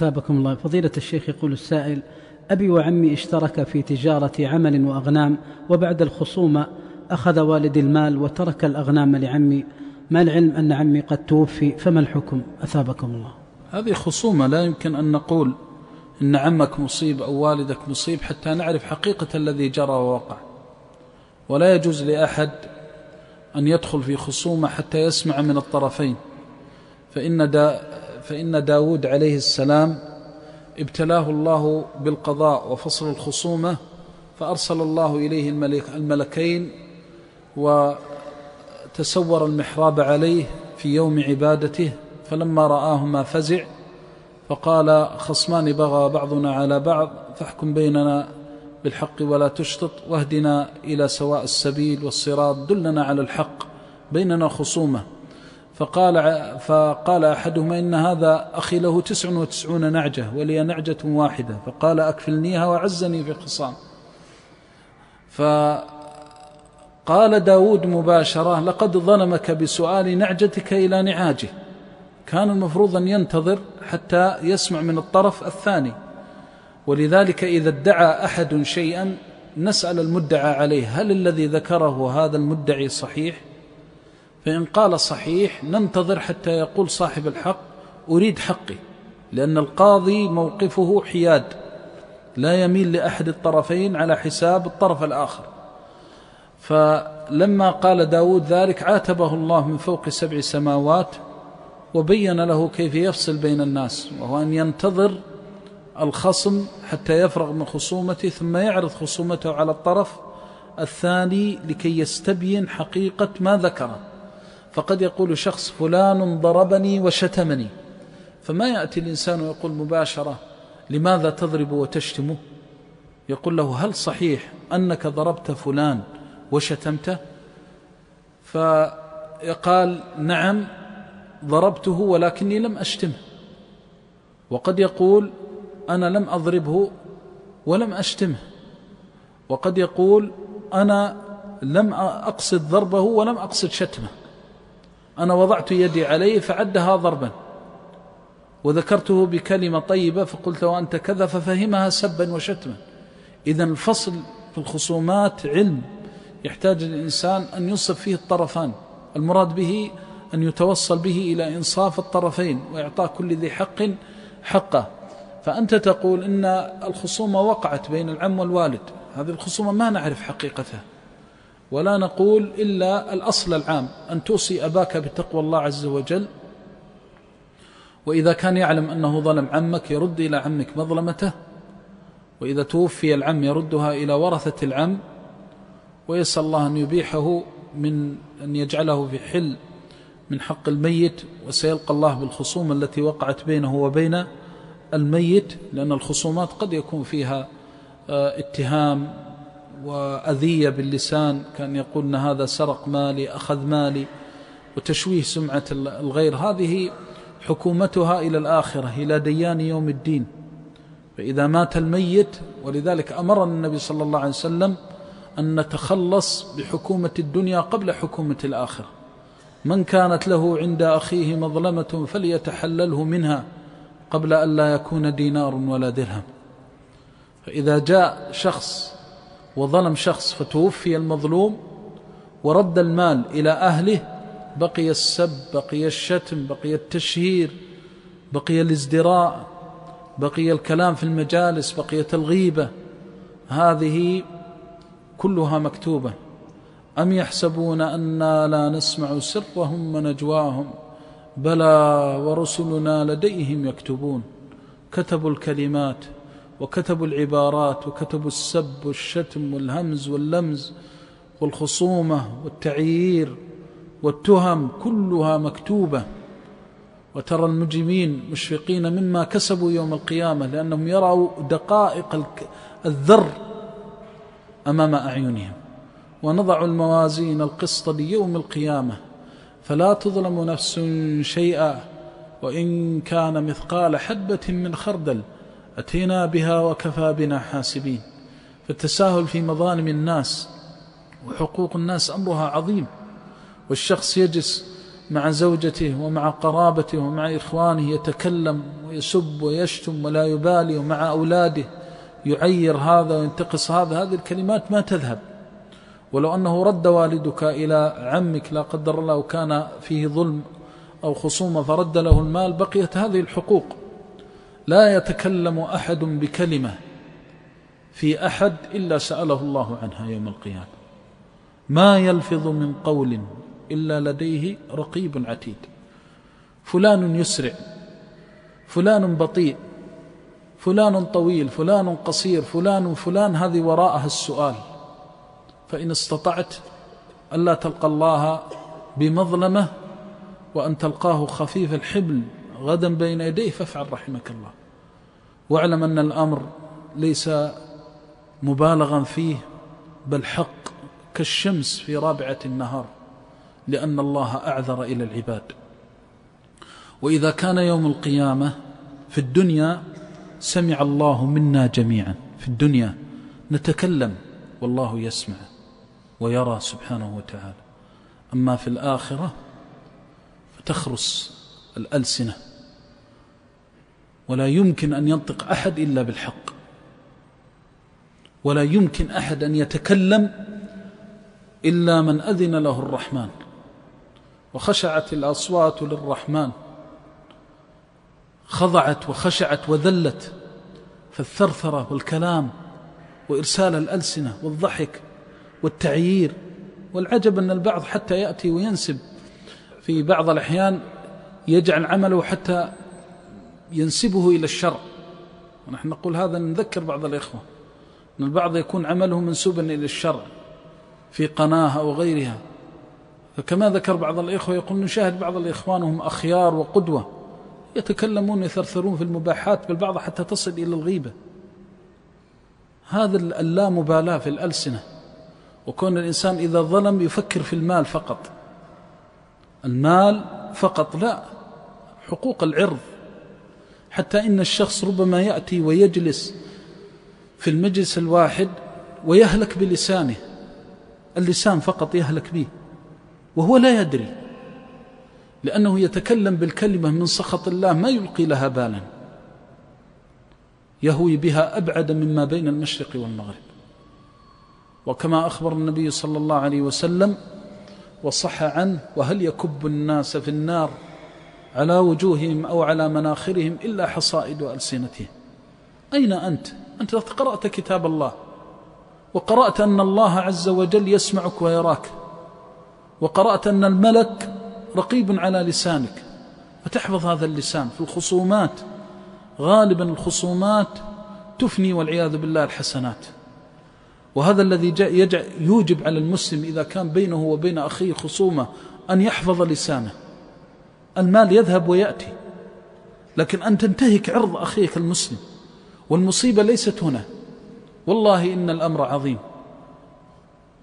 أثابكم الله. فضيلة الشيخ يقول السائل أبي وعمي اشترك في تجارة عمل وأغنام وبعد الخصومة أخذ والدي المال وترك الأغنام لعمي. ما العلم أن عمي قد توفي؟ فما الحكم؟ أثابكم الله. هذه خصومة لا يمكن أن نقول إن عمك مصيب أو والدك مصيب حتى نعرف حقيقة الذي جرى ووقع. ولا يجوز لأحد أن يدخل في خصومة حتى يسمع من الطرفين. فإن, دا فإن داود عليه السلام ابتلاه الله بالقضاء وفصل الخصومة فأرسل الله إليه الملك الملكين وتسور المحراب عليه في يوم عبادته فلما رآهما فزع فقال خصمان بغى بعضنا على بعض فاحكم بيننا بالحق ولا تشطط واهدنا إلى سواء السبيل والصراط دلنا على الحق بيننا خصومة. فقال, فقال أحدهما إن هذا أخي له تسع وتسعون نعجة ولي نعجة واحدة. فقال أكفلنيها وعزني في خصام. فقال داود مباشرة لقد ظلمك بسؤال نعجتك إلى نعاجه. كان المفروض أن ينتظر حتى يسمع من الطرف الثاني. ولذلك إذا ادعى أحد شيئا نسأل المدعى عليه. هل الذي ذكره هذا المدعي صحيح؟ فإن قال صحيح ننتظر حتى يقول صاحب الحق أريد حقي لأن القاضي موقفه حياد لا يميل لأحد الطرفين على حساب الطرف الآخر. فلما قال داود ذلك عاتبه الله من فوق سبع سماوات وبين له كيف يفصل بين الناس وهو أن ينتظر الخصم حتى يفرغ من خصومته ثم يعرض خصومته على الطرف الثاني لكي يستبين حقيقة ما ذكره فقد يقول شخص فلان ضربني وشتمني. فما يأتي الإنسان ويقول مباشرة لماذا تضرب وتشتمه يقول له هل صحيح أنك ضربت فلان وشتمته فيقال نعم ضربته ولكني لم أشتمه. وقد يقول أنا لم أضربه ولم أشتمه. وقد يقول أنا لم أقصد ضربه ولم أقصد شتمه. أنا وضعت يدي عليه فعدها ضربا وذكرته بكلمة طيبة فقلت وأنت كذا ففهمها سبا وشتما. إذا الفصل في الخصومات علم يحتاج الإنسان أن ينصف فيه الطرفان المراد به أن يتوصل به إلى إنصاف الطرفين وإعطاء كل ذي حق حقه. فأنت تقول إن الخصومة وقعت بين العم والوالد هذه الخصومة ما نعرف حقيقتها. ولا نقول إلا الأصل العام أن توصي أباك بتقوى الله عز وجل. وإذا كان يعلم أنه ظلم عمك يرد إلى عمك مظلمته. وإذا توفي العم يردها إلى ورثة العم. ويسأل الله أن يبيحه من أن يجعله في حل من حق الميت. وسيلقى الله بالخصوم التي وقعت بينه وبين الميت لأن الخصومات قد يكون فيها آه، اتهام وأذية باللسان كان يقول أن هذا سرق مالي أخذ مالي وتشويه سمعة الغير. هذه حكومتها إلى الآخرة إلى ديان يوم الدين. فإذا مات الميت ولذلك أمرنا النبي صلى الله عليه وسلم أن نتخلص بحكومة الدنيا قبل حكومة الآخرة. من كانت له عند أخيه مظلمة فليتحلله منها قبل أن لا يكون دينار ولا درهم. فإذا جاء شخص وظلم شخص فتوفي المظلوم ورد المال إلى أهله بقي السب بقي الشتم بقي التشهير بقي الازدراء بقي الكلام في المجالس بقيت الغيبة هذه كلها مكتوبة. أم يحسبون أنا لا نسمع سرهم ونجواهم؟ بلى ورسلنا لديهم يكتبون. كتبوا الكلمات. وكتبوا العبارات وكتبوا السب والشتم والهمز واللمز والخصومة والتعيير والتهم كلها مكتوبة. وترى المجرمين مشفقين مما كسبوا يوم القيامة لأنهم يروا دقائق الذر أمام أعينهم. ونضع الموازين القسط ليوم القيامة. فلا تظلم نفس شيئا. وإن كان مثقال حبة من خردل أتينا بها وكفى بنا حاسبين. فالتساهل في مظالم الناس وحقوق الناس أمرها عظيم. والشخص يجلس مع زوجته ومع قرابته ومع إخوانه يتكلم ويسب ويشتم ولا يبالي ومع أولاده يعير هذا وينتقص هذا. هذه الكلمات ما تذهب. ولو أنه رد والدك إلى عمك لا قدر الله وكان فيه ظلم أو خصومة فرد له المال بقيت هذه الحقوق. لا يتكلم أحد بكلمة في أحد إلا سأله الله عنها يوم القيامة. ما يلفظ من قول إلا لديه رقيب عتيد. فلان يسرع فلان بطيء فلان طويل فلان قصير فلان فلان هذه وراءها السؤال. فإن استطعت ألا تلقى الله بمظلمة وأن تلقاه خفيف الحبل غدا بين يديه فافعل رحمك الله. واعلم أن الأمر ليس مبالغا فيه بل حق كالشمس في رابعة النهار لأن الله أعذر إلى العباد. وإذا كان يوم القيامة في الدنيا سمع الله منا جميعا. في الدنيا نتكلم والله يسمع ويرى سبحانه وتعالى. أما في الآخرة فتخرس الألسنة. ولا يمكن أن ينطق أحد إلا بالحق. ولا يمكن أحد أن يتكلم إلا من أذن له الرحمن. وخشعت الأصوات للرحمن. خضعت وخشعت وذلت. فالثرثرة والكلام وإرسال الألسنة والضحك والتعيير. والعجب أن البعض حتى يأتي وينسب. في بعض الأحيان يجعل عمله حتى ينسبه إلى الشرع ونحن نقول هذا نذكر بعض الإخوة أن البعض يكون عمله منسوبا إلى الشرع في قناة أو غيرها. فكما ذكر بعض الإخوة يقول نشاهد بعض الإخوان وهم أخيار وقدوة يتكلمون يثرثرون في المباحات بل بعض حتى تصل إلى الغيبة. هذا اللامبالاة في الألسنة. وكون الإنسان إذا ظلم يفكر في المال فقط. المال فقط لا حقوق العرض. حتى إن الشخص ربما يأتي ويجلس في المجلس الواحد ويهلك بلسانه. اللسان فقط يهلك به وهو لا يدري لأنه يتكلم بالكلمة من سخط الله ما يلقي لها بالا. يهوي بها أبعد مما بين المشرق والمغرب. وكما أخبر النبي صلى الله عليه وسلم وصح عنه وهل يكب الناس في النار على وجوههم أو على مناخرهم إلا حصائد ألسنتهم أين أنت؟ أنت قرأت كتاب الله وقرأت أن الله عز وجل يسمعك ويراك وقرأت أن الملك رقيب على لسانك فتحفظ هذا اللسان في الخصومات. غالبا الخصومات تفني والعياذ بالله الحسنات. وهذا الذي يوجب على المسلم إذا كان بينه وبين أخيه خصومة أن يحفظ لسانه. المال يذهب ويأتي. لكن أن تنتهك عرض أخيك المسلم والمصيبة ليست هنا. والله إن الأمر عظيم.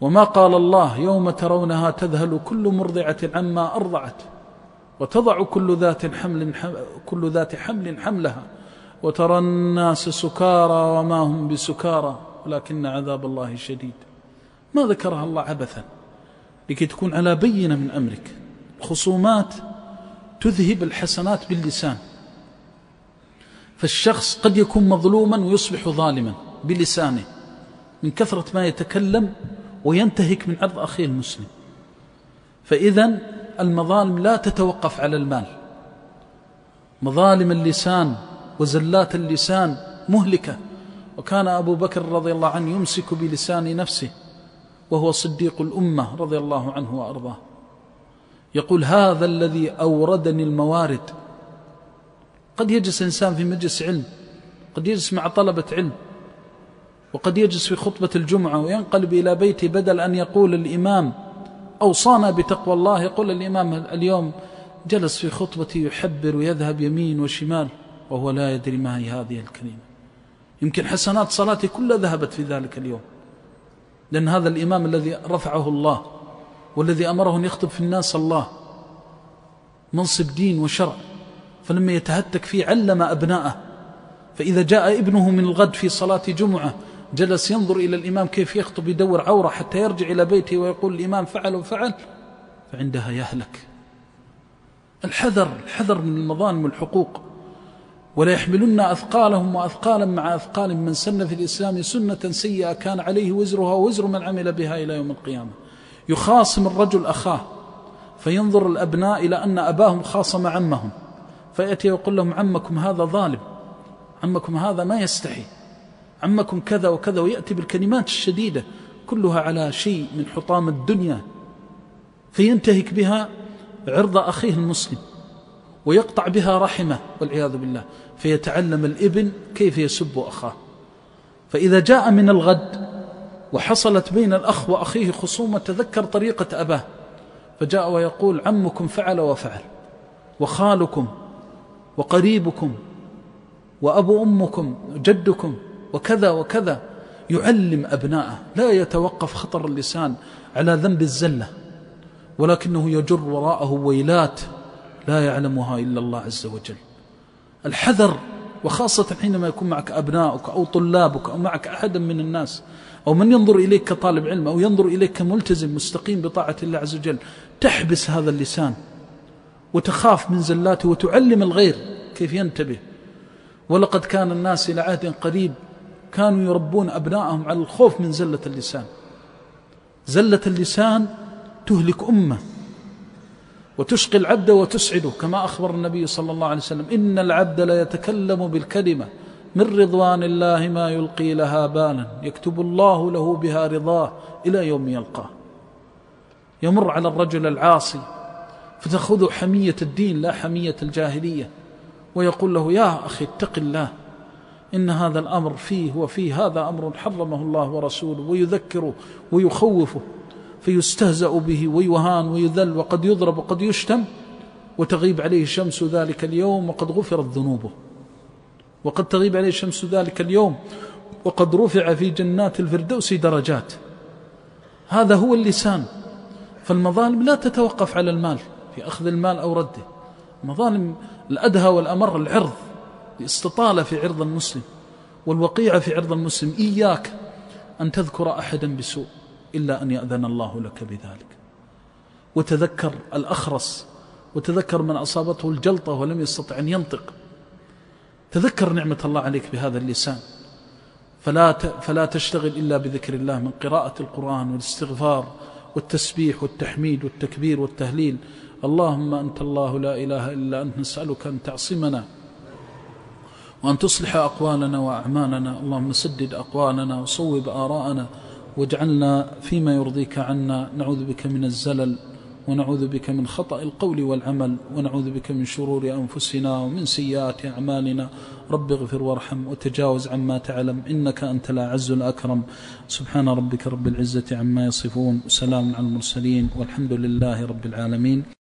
وما قال الله يوم ترونها تذهل كل مرضعة عما أرضعت وتضع كل ذات حمل كل ذات حمل حملها وترى الناس سكارى وما هم بسكارى ولكن عذاب الله شديد. ما ذكرها الله عبثا لكي تكون على بينة من أمرك. خصومات تذهب الحسنات باللسان. فالشخص قد يكون مظلوما ويصبح ظالما بلسانه من كثرة ما يتكلم وينتهك من عرض أخيه المسلم. فإذا المظالم لا تتوقف على المال. مظالم اللسان وزلات اللسان مهلكة. وكان أبو بكر رضي الله عنه يمسك بلسان نفسه وهو صديق الأمة رضي الله عنه وأرضاه. يقول هذا الذي أوردني الموارد. قد يجلس إنسان في مجلس علم قد يجلس مع طلبة علم وقد يجلس في خطبة الجمعة وينقلب إلى بيته بدل أن يقول الإمام أوصانا بتقوى الله. يقول الإمام اليوم جلس في خطبته يحبر ويذهب يمين وشمال وهو لا يدري ما هي هذه الكلمة. يمكن حسنات صلاتي كلها ذهبت في ذلك اليوم لأن هذا الإمام الذي رفعه الله. والذي أمره أن يخطب في الناس الله. منصب دين وشرع. فلما يتهتك فيه علم أبناءه. فإذا جاء ابنه من الغد في صلاة جمعة جلس ينظر إلى الإمام كيف يخطب يدور عورة حتى يرجع إلى بيته ويقول الإمام فعل وفعل فعندها يهلك. الحذر الحذر من المظالم والحقوق. ولا يحملن أثقالهم وأثقالا مع أثقال من سن في الإسلام سنة سيئة كان عليه وزرها ووزر من عمل بها إلى يوم القيامة. يخاصم الرجل أخاه فينظر الأبناء إلى أن أباهم خاصم عمهم فيأتي ويقول لهم عمكم هذا ظالم عمكم هذا ما يستحي عمكم كذا وكذا ويأتي بالكلمات الشديدة كلها على شيء من حطام الدنيا فينتهك بها عرض أخيه المسلم ويقطع بها رحمه والعياذ بالله فيتعلم الإبن كيف يسب أخاه فإذا جاء من الغد وحصلت بين الأخ وأخيه خصومة تذكر طريقة أباه. فجاء ويقول عمكم فعل وفعل وخالكم وقريبكم وأبو أمكم جدكم وكذا وكذا. يعلم أبناءه لا يتوقف خطر اللسان على ذنب الزلة ولكنه يجر وراءه ويلات لا يعلمها إلا الله عز وجل. الحذر وخاصة حينما يكون معك أبناؤك أو طلابك أو معك أحدا من الناس أو من ينظر إليك كطالب علم أو ينظر إليك كملتزم مستقيم بطاعة الله عز وجل تحبس هذا اللسان وتخاف من زلاته وتعلم الغير كيف ينتبه. ولقد كان الناس إلى عهد قريب كانوا يربون أبنائهم على الخوف من زلة اللسان. زلة اللسان تهلك أمة وتشقي العبد وتسعده كما أخبر النبي صلى الله عليه وسلم إن العبد لا يتكلم بالكلمة من رضوان الله ما يلقي لها بالا يكتب الله له بها رضاه إلى يوم يلقاه. يمر على الرجل العاصي فتأخذ حمية الدين لا حمية الجاهلية. ويقول له يا أخي اتق الله. إن هذا الأمر فيه وفيه هذا أمر حرمه الله ورسوله. ويذكره ويخوفه فيستهزأ به ويهان ويذل وقد يضرب وقد يشتم وتغيب عليه شمس ذلك اليوم وقد غفرت ذنوبه. وقد تغيب عليه شمس ذلك اليوم وقد رفع في جنات الفردوس درجات. هذا هو اللسان. فالمظالم لا تتوقف على المال في أخذ المال أو رده. مظالم الأدهى والأمر العرض. الاستطالة في عرض المسلم والوقيعة في عرض المسلم. إياك أن تذكر أحدا بسوء إلا أن يأذن الله لك بذلك. وتذكر الأخرس وتذكر من أصابته الجلطة ولم يستطع أن ينطق. تذكر نعمة الله عليك بهذا اللسان. فلا فلا تشتغل إلا بذكر الله من قراءة القرآن والاستغفار والتسبيح والتحميد والتكبير والتهليل. اللهم أنت الله لا إله إلا أنت نسألك أن تعصمنا وأن تصلح أقوالنا وأعمالنا. اللهم سدد أقوالنا وصوب آراءنا واجعلنا فيما يرضيك عنا. نعوذ بك من الزلل ونعوذ بك من خطأ القول والعمل ونعوذ بك من شرور أنفسنا ومن سيئات أعمالنا. رب اغفر وارحم وتجاوز عما تعلم إنك أنت الأعز الأكرم. سبحان ربك رب العزة عما يصفون وسلام على المرسلين والحمد لله رب العالمين.